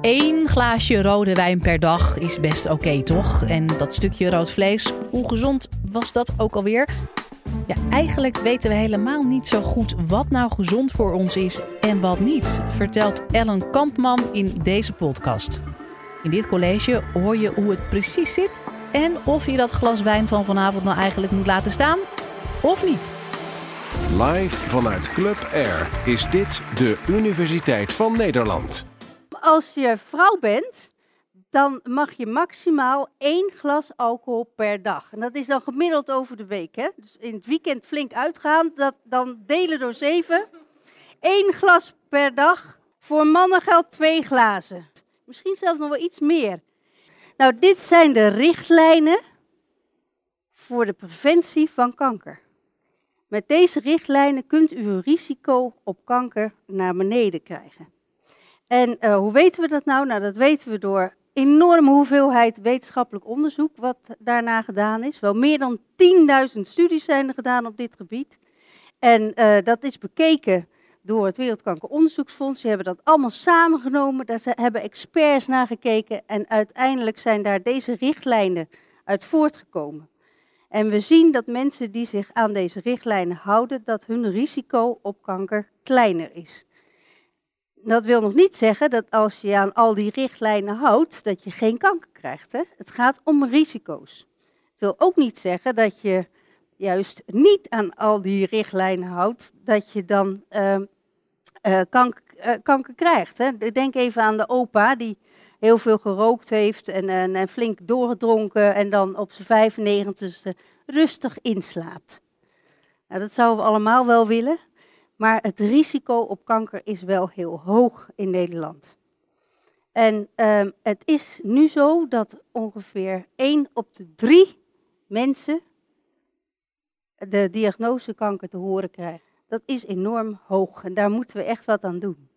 één glaasje rode wijn per dag is best oké, toch? En dat stukje rood vlees, hoe gezond was dat ook alweer? Ja, eigenlijk weten we helemaal niet zo goed wat nou gezond voor ons is en wat niet, vertelt Ellen Kampman in deze podcast. In dit college hoor je hoe het precies zit en of je dat glas wijn van vanavond nou eigenlijk moet laten staan of niet. Live vanuit Club Air is dit de Universiteit van Nederland. Als je vrouw bent, dan mag je maximaal één glas alcohol per dag. En dat is dan gemiddeld over de week. Hè? Dus in het weekend flink uitgaan, dat, dan delen door zeven. Eén glas per dag. Voor mannen geldt twee glazen. Misschien zelfs nog wel iets meer. Nou, dit zijn de richtlijnen voor de preventie van kanker. Met deze richtlijnen kunt u uw risico op kanker naar beneden krijgen. En uh, hoe weten we dat nou? Nou, dat weten we door enorme hoeveelheid wetenschappelijk onderzoek wat daarna gedaan is. Wel meer dan 10.000 studies zijn er gedaan op dit gebied. En uh, dat is bekeken door het Wereldkankeronderzoeksfonds. Die hebben dat allemaal samengenomen. Daar hebben experts naar gekeken. En uiteindelijk zijn daar deze richtlijnen uit voortgekomen. En we zien dat mensen die zich aan deze richtlijnen houden, dat hun risico op kanker kleiner is. Dat wil nog niet zeggen dat als je aan al die richtlijnen houdt, dat je geen kanker krijgt. Hè? Het gaat om risico's. Het wil ook niet zeggen dat je juist niet aan al die richtlijnen houdt, dat je dan uh, uh, kanker, uh, kanker, krijgt. Hè? Denk even aan de opa die heel veel gerookt heeft en, en, en flink doorgedronken en dan op zijn 95ste rustig inslaapt. Nou, dat zouden we allemaal wel willen, maar het risico op kanker is wel heel hoog in Nederland. En um, het is nu zo dat ongeveer 1 op de 3 mensen de diagnose kanker te horen krijgen. Dat is enorm hoog en daar moeten we echt wat aan doen.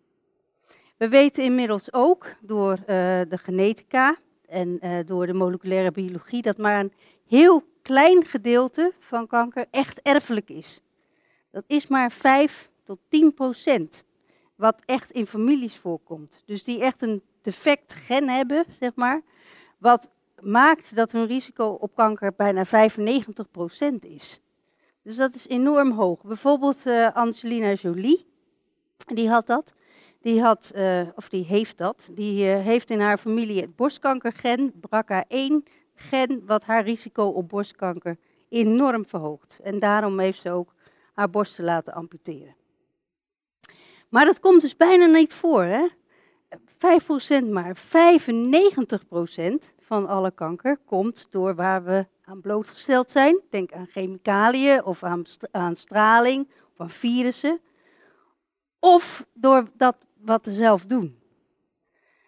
We weten inmiddels ook door uh, de genetica en uh, door de moleculaire biologie dat maar een heel klein gedeelte van kanker echt erfelijk is. Dat is maar 5 tot 10 procent wat echt in families voorkomt. Dus die echt een defect gen hebben, zeg maar, wat maakt dat hun risico op kanker bijna 95 procent is. Dus dat is enorm hoog. Bijvoorbeeld uh, Angelina Jolie, die had dat. Die had, uh, of die heeft dat. Die uh, heeft in haar familie het borstkankergen, BRCA1 gen, wat haar risico op borstkanker enorm verhoogt. En daarom heeft ze ook haar borsten laten amputeren. Maar dat komt dus bijna niet voor, hè? 5% maar. 95% van alle kanker komt door waar we aan blootgesteld zijn. Denk aan chemicaliën of aan, aan straling of aan virussen. Of door dat wat we zelf doen.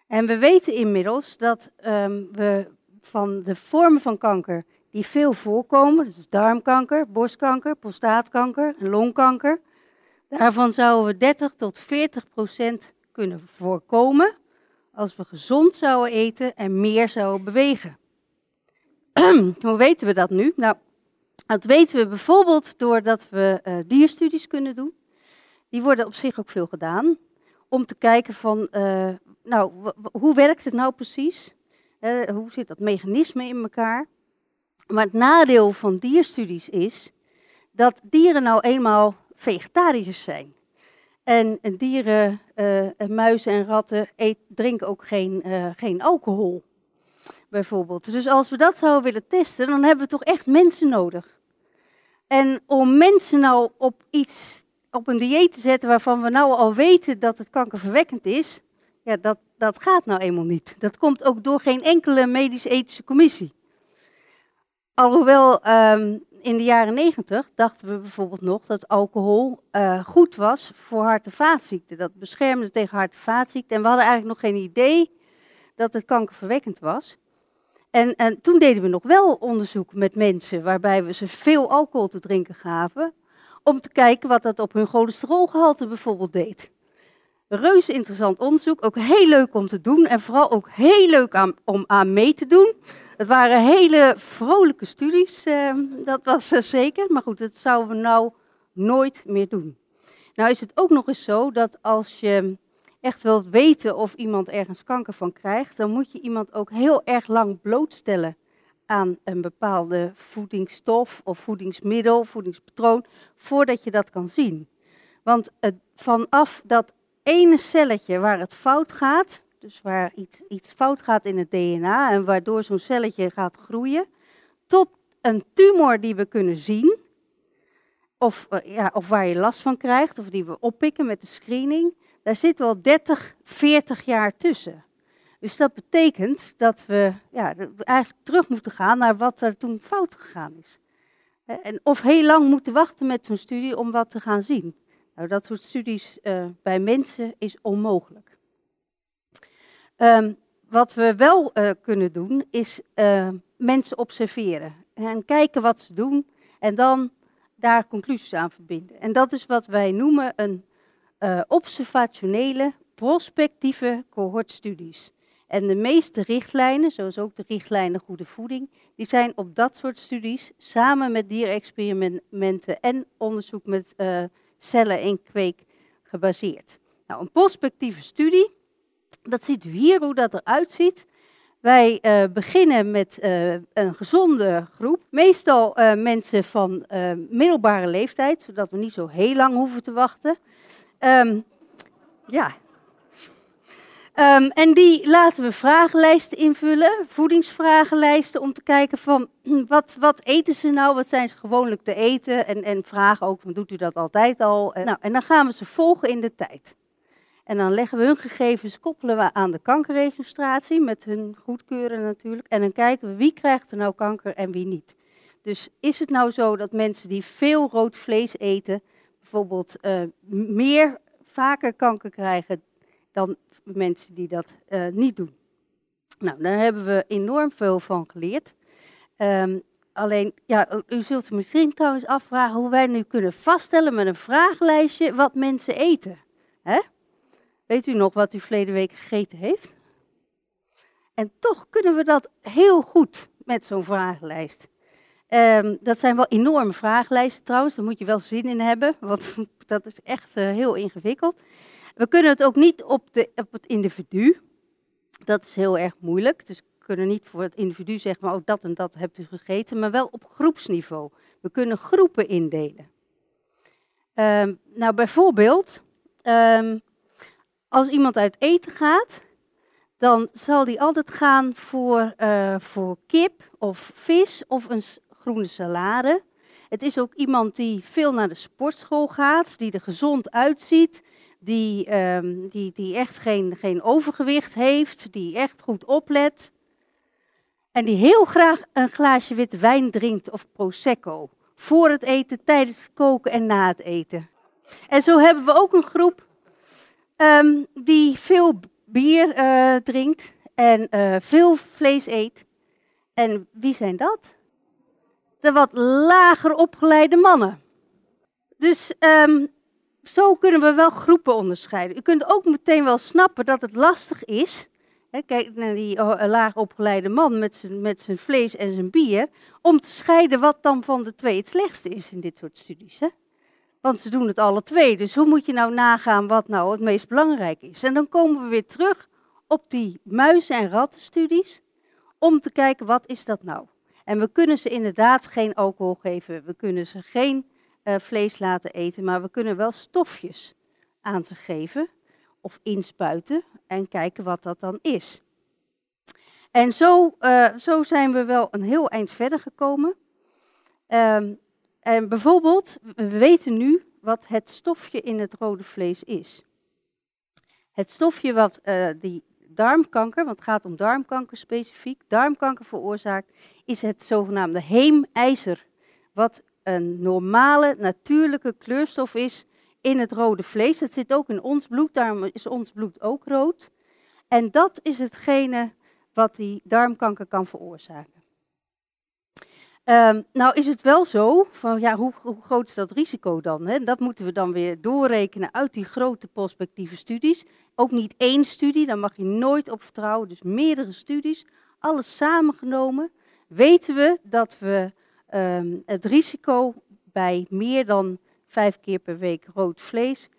En we weten inmiddels dat um, we van de vormen van kanker die veel voorkomen, dus darmkanker, borstkanker, prostaatkanker en longkanker, daarvan zouden we 30 tot 40 procent kunnen voorkomen als we gezond zouden eten en meer zouden bewegen. Hoe weten we dat nu? Nou, dat weten we bijvoorbeeld doordat we uh, dierstudies kunnen doen. Die worden op zich ook veel gedaan. Om te kijken van, uh, nou, hoe werkt het nou precies? Hoe zit dat mechanisme in elkaar? Maar het nadeel van dierstudies is dat dieren nou eenmaal vegetariërs zijn. En dieren, uh, muizen en ratten eet, drinken ook geen, uh, geen alcohol, bijvoorbeeld. Dus als we dat zouden willen testen, dan hebben we toch echt mensen nodig. En om mensen nou op iets, op een dieet te zetten waarvan we nou al weten dat het kankerverwekkend is, ja, dat, dat gaat nou eenmaal niet. Dat komt ook door geen enkele medisch-ethische commissie. Alhoewel um, in de jaren negentig dachten we bijvoorbeeld nog dat alcohol uh, goed was voor hart- en vaatziekten. Dat beschermde tegen hart- en vaatziekten. En we hadden eigenlijk nog geen idee dat het kankerverwekkend was. En, en toen deden we nog wel onderzoek met mensen waarbij we ze veel alcohol te drinken gaven. Om te kijken wat dat op hun cholesterolgehalte bijvoorbeeld deed. Reuze interessant onderzoek, ook heel leuk om te doen en vooral ook heel leuk om aan mee te doen. Het waren hele vrolijke studies, eh, dat was uh, zeker. Maar goed, dat zouden we nou nooit meer doen. Nou is het ook nog eens zo dat als je echt wilt weten of iemand ergens kanker van krijgt, dan moet je iemand ook heel erg lang blootstellen aan een bepaalde voedingsstof of voedingsmiddel, voedingspatroon, voordat je dat kan zien. Want het, vanaf dat ene celletje waar het fout gaat, dus waar iets, iets fout gaat in het DNA en waardoor zo'n celletje gaat groeien, tot een tumor die we kunnen zien, of, eh, ja, of waar je last van krijgt, of die we oppikken met de screening, daar zit wel 30, 40 jaar tussen. Dus dat betekent dat we ja, eigenlijk terug moeten gaan naar wat er toen fout gegaan is. En of heel lang moeten wachten met zo'n studie om wat te gaan zien. Nou, dat soort studies uh, bij mensen is onmogelijk. Um, wat we wel uh, kunnen doen, is uh, mensen observeren. En kijken wat ze doen en dan daar conclusies aan verbinden. En dat is wat wij noemen een observationele, prospectieve cohortstudies. En de meeste richtlijnen, zoals ook de richtlijnen goede voeding, die zijn op dat soort studies samen met dierexperimenten en onderzoek met uh, cellen en kweek gebaseerd. Nou, een prospectieve studie, dat ziet u hier hoe dat eruit ziet. Wij uh, beginnen met uh, een gezonde groep, meestal mensen van middelbare leeftijd, zodat we niet zo heel lang hoeven te wachten. Um, ja, Um, en die laten we vragenlijsten invullen, voedingsvragenlijsten, om te kijken van wat, wat eten ze nou, wat zijn ze gewoonlijk te eten. En, en vragen ook, doet u dat altijd al? En, nou, en dan gaan we ze volgen in de tijd. En dan leggen we hun gegevens, koppelen we aan de kankerregistratie, met hun goedkeuren natuurlijk. En dan kijken we wie krijgt er nou kanker en wie niet. Dus is het nou zo dat mensen die veel rood vlees eten, bijvoorbeeld uh, meer, vaker kanker krijgen dan mensen die dat uh, niet doen. Nou, daar hebben we enorm veel van geleerd. Um, alleen, ja, u zult misschien trouwens afvragen hoe wij nu kunnen vaststellen met een vragenlijstje wat mensen eten. Hè? Weet u nog wat u verleden week gegeten heeft? En toch kunnen we dat heel goed met zo'n vragenlijst. Um, dat zijn wel enorme vragenlijsten trouwens, daar moet je wel zin in hebben, want dat is echt uh, heel ingewikkeld. We kunnen het ook niet op, de, op het individu. Dat is heel erg moeilijk. Dus we kunnen niet voor het individu zeggen, maar oh, dat en dat hebt u gegeten, maar wel op groepsniveau. We kunnen groepen indelen. Um, nou, bijvoorbeeld, um, als iemand uit eten gaat, dan zal die altijd gaan voor, uh, voor kip of vis of een groene salade. Het is ook iemand die veel naar de sportschool gaat, die er gezond uitziet, die, um, die, die echt geen, geen overgewicht heeft, die echt goed oplet. En die heel graag een glaasje witte wijn drinkt of prosecco. Voor het eten, tijdens het koken en na het eten. En zo hebben we ook een groep um, die veel bier uh, drinkt en uh, veel vlees eet. En wie zijn dat? De wat lager opgeleide mannen. Dus um, zo kunnen we wel groepen onderscheiden. U kunt ook meteen wel snappen dat het lastig is. Hè, kijk naar die oh, laag opgeleide man met zijn, met zijn vlees en zijn bier. Om te scheiden wat dan van de twee het slechtste is in dit soort studies. Hè? Want ze doen het alle twee. Dus hoe moet je nou nagaan wat nou het meest belangrijk is? En dan komen we weer terug op die muizen- en rattenstudies. Om te kijken wat is dat nou? En we kunnen ze inderdaad geen alcohol geven. We kunnen ze geen uh, vlees laten eten, maar we kunnen wel stofjes aan ze geven of inspuiten en kijken wat dat dan is. En zo, uh, zo zijn we wel een heel eind verder gekomen. Um, en bijvoorbeeld, we weten nu wat het stofje in het rode vlees is. Het stofje wat uh, die darmkanker, want het gaat om darmkanker specifiek, darmkanker veroorzaakt, is het zogenaamde heemijzer, wat een normale, natuurlijke kleurstof is in het rode vlees. Het zit ook in ons bloed, daarom is ons bloed ook rood. En dat is hetgene wat die darmkanker kan veroorzaken. Um, nou is het wel zo, van ja, hoe, groot is dat risico dan? Hè? Dat moeten we dan weer doorrekenen uit die grote prospectieve studies. Ook niet één studie, daar mag je nooit op vertrouwen, dus meerdere studies. Alles samengenomen weten we dat we um, het risico bij meer dan vijf keer per week rood vlees 17%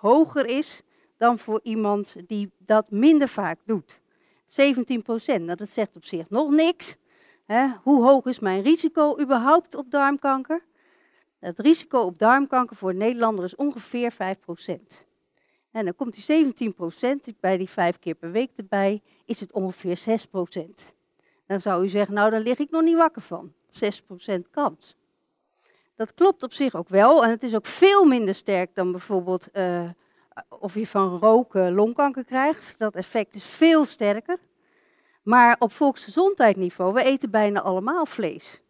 hoger is dan voor iemand die dat minder vaak doet. 17 procent, nou, dat zegt op zich nog niks. Hè? Hoe hoog is mijn risico überhaupt op darmkanker? Het risico op darmkanker voor een Nederlander is ongeveer 5 procent. En dan komt die 17 procent bij die vijf keer per week erbij, is het ongeveer 6 procent. Dan zou u zeggen, nou, daar lig ik nog niet wakker van. 6 procent kans. Dat klopt op zich ook wel. En het is ook veel minder sterk dan bijvoorbeeld uh, of je van roken longkanker krijgt. Dat effect is veel sterker. Maar op volksgezondheidsniveau, we eten bijna allemaal vlees.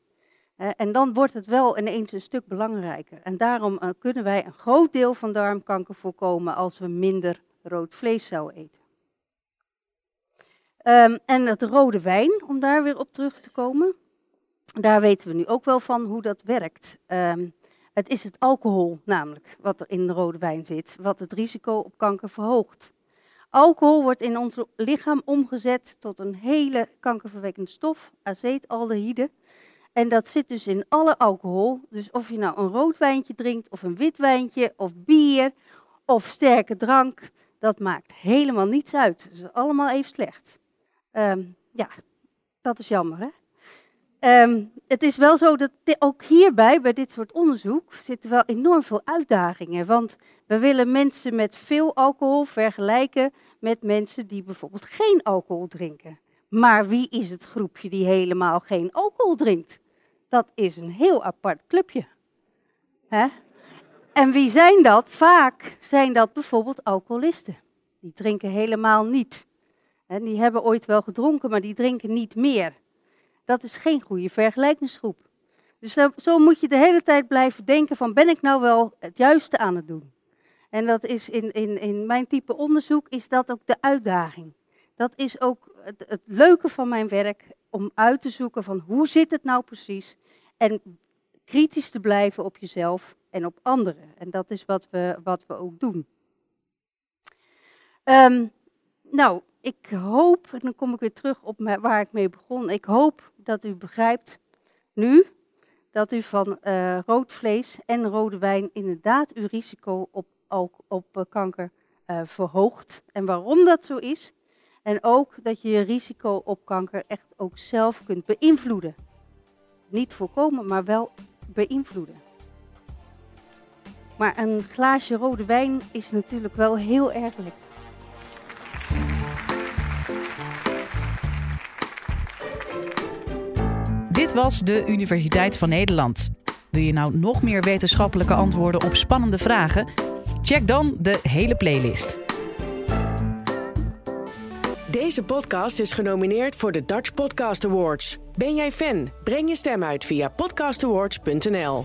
En dan wordt het wel ineens een stuk belangrijker. En daarom eh, kunnen wij een groot deel van darmkanker voorkomen als we minder rood vlees zouden eten. Um, en het rode wijn, om daar weer op terug te komen. Daar weten we nu ook wel van hoe dat werkt. Um, het is het alcohol namelijk wat er in de rode wijn zit, wat het risico op kanker verhoogt. Alcohol wordt in ons lichaam omgezet tot een hele kankerverwekkende stof, acetaldehyde. En dat zit dus in alle alcohol. Dus of je nou een rood wijntje drinkt, of een wit wijntje, of bier, of sterke drank, dat maakt helemaal niets uit. Het is allemaal even slecht. Um, ja, dat is jammer, hè? Um, het is wel zo dat ook hierbij, bij dit soort onderzoek, zitten wel enorm veel uitdagingen. Want we willen mensen met veel alcohol vergelijken met mensen die bijvoorbeeld geen alcohol drinken. Maar wie is het groepje die helemaal geen alcohol drinkt? Dat is een heel apart clubje. Hè? En wie zijn dat? Vaak zijn dat bijvoorbeeld alcoholisten. Die drinken helemaal niet. En die hebben ooit wel gedronken, maar die drinken niet meer. Dat is geen goede vergelijkingsgroep. Dus zo, moet je de hele tijd blijven denken van ben ik nou wel het juiste aan het doen? En dat is in, in, in mijn type onderzoek is dat ook de uitdaging. Dat is ook het, leuke van mijn werk, om uit te zoeken van hoe zit het nou precies? En kritisch te blijven op jezelf en op anderen. En dat is wat we, wat we ook doen. Um, nou, ik hoop, en dan kom ik weer terug op waar ik mee begon. Ik hoop dat u begrijpt nu dat u van uh, rood vlees en rode wijn inderdaad uw risico op, op uh, kanker uh, verhoogt. En waarom dat zo is. En ook dat je je risico op kanker echt ook zelf kunt beïnvloeden. Niet voorkomen, maar wel beïnvloeden. Maar een glaasje rode wijn is natuurlijk wel heel erg lekker. Was de Universiteit van Nederland. Wil je nou nog meer wetenschappelijke antwoorden op spannende vragen? Check dan de hele playlist. Deze podcast is genomineerd voor de Dutch Podcast Awards. Ben jij fan? Breng je stem uit via podcastawards.nl.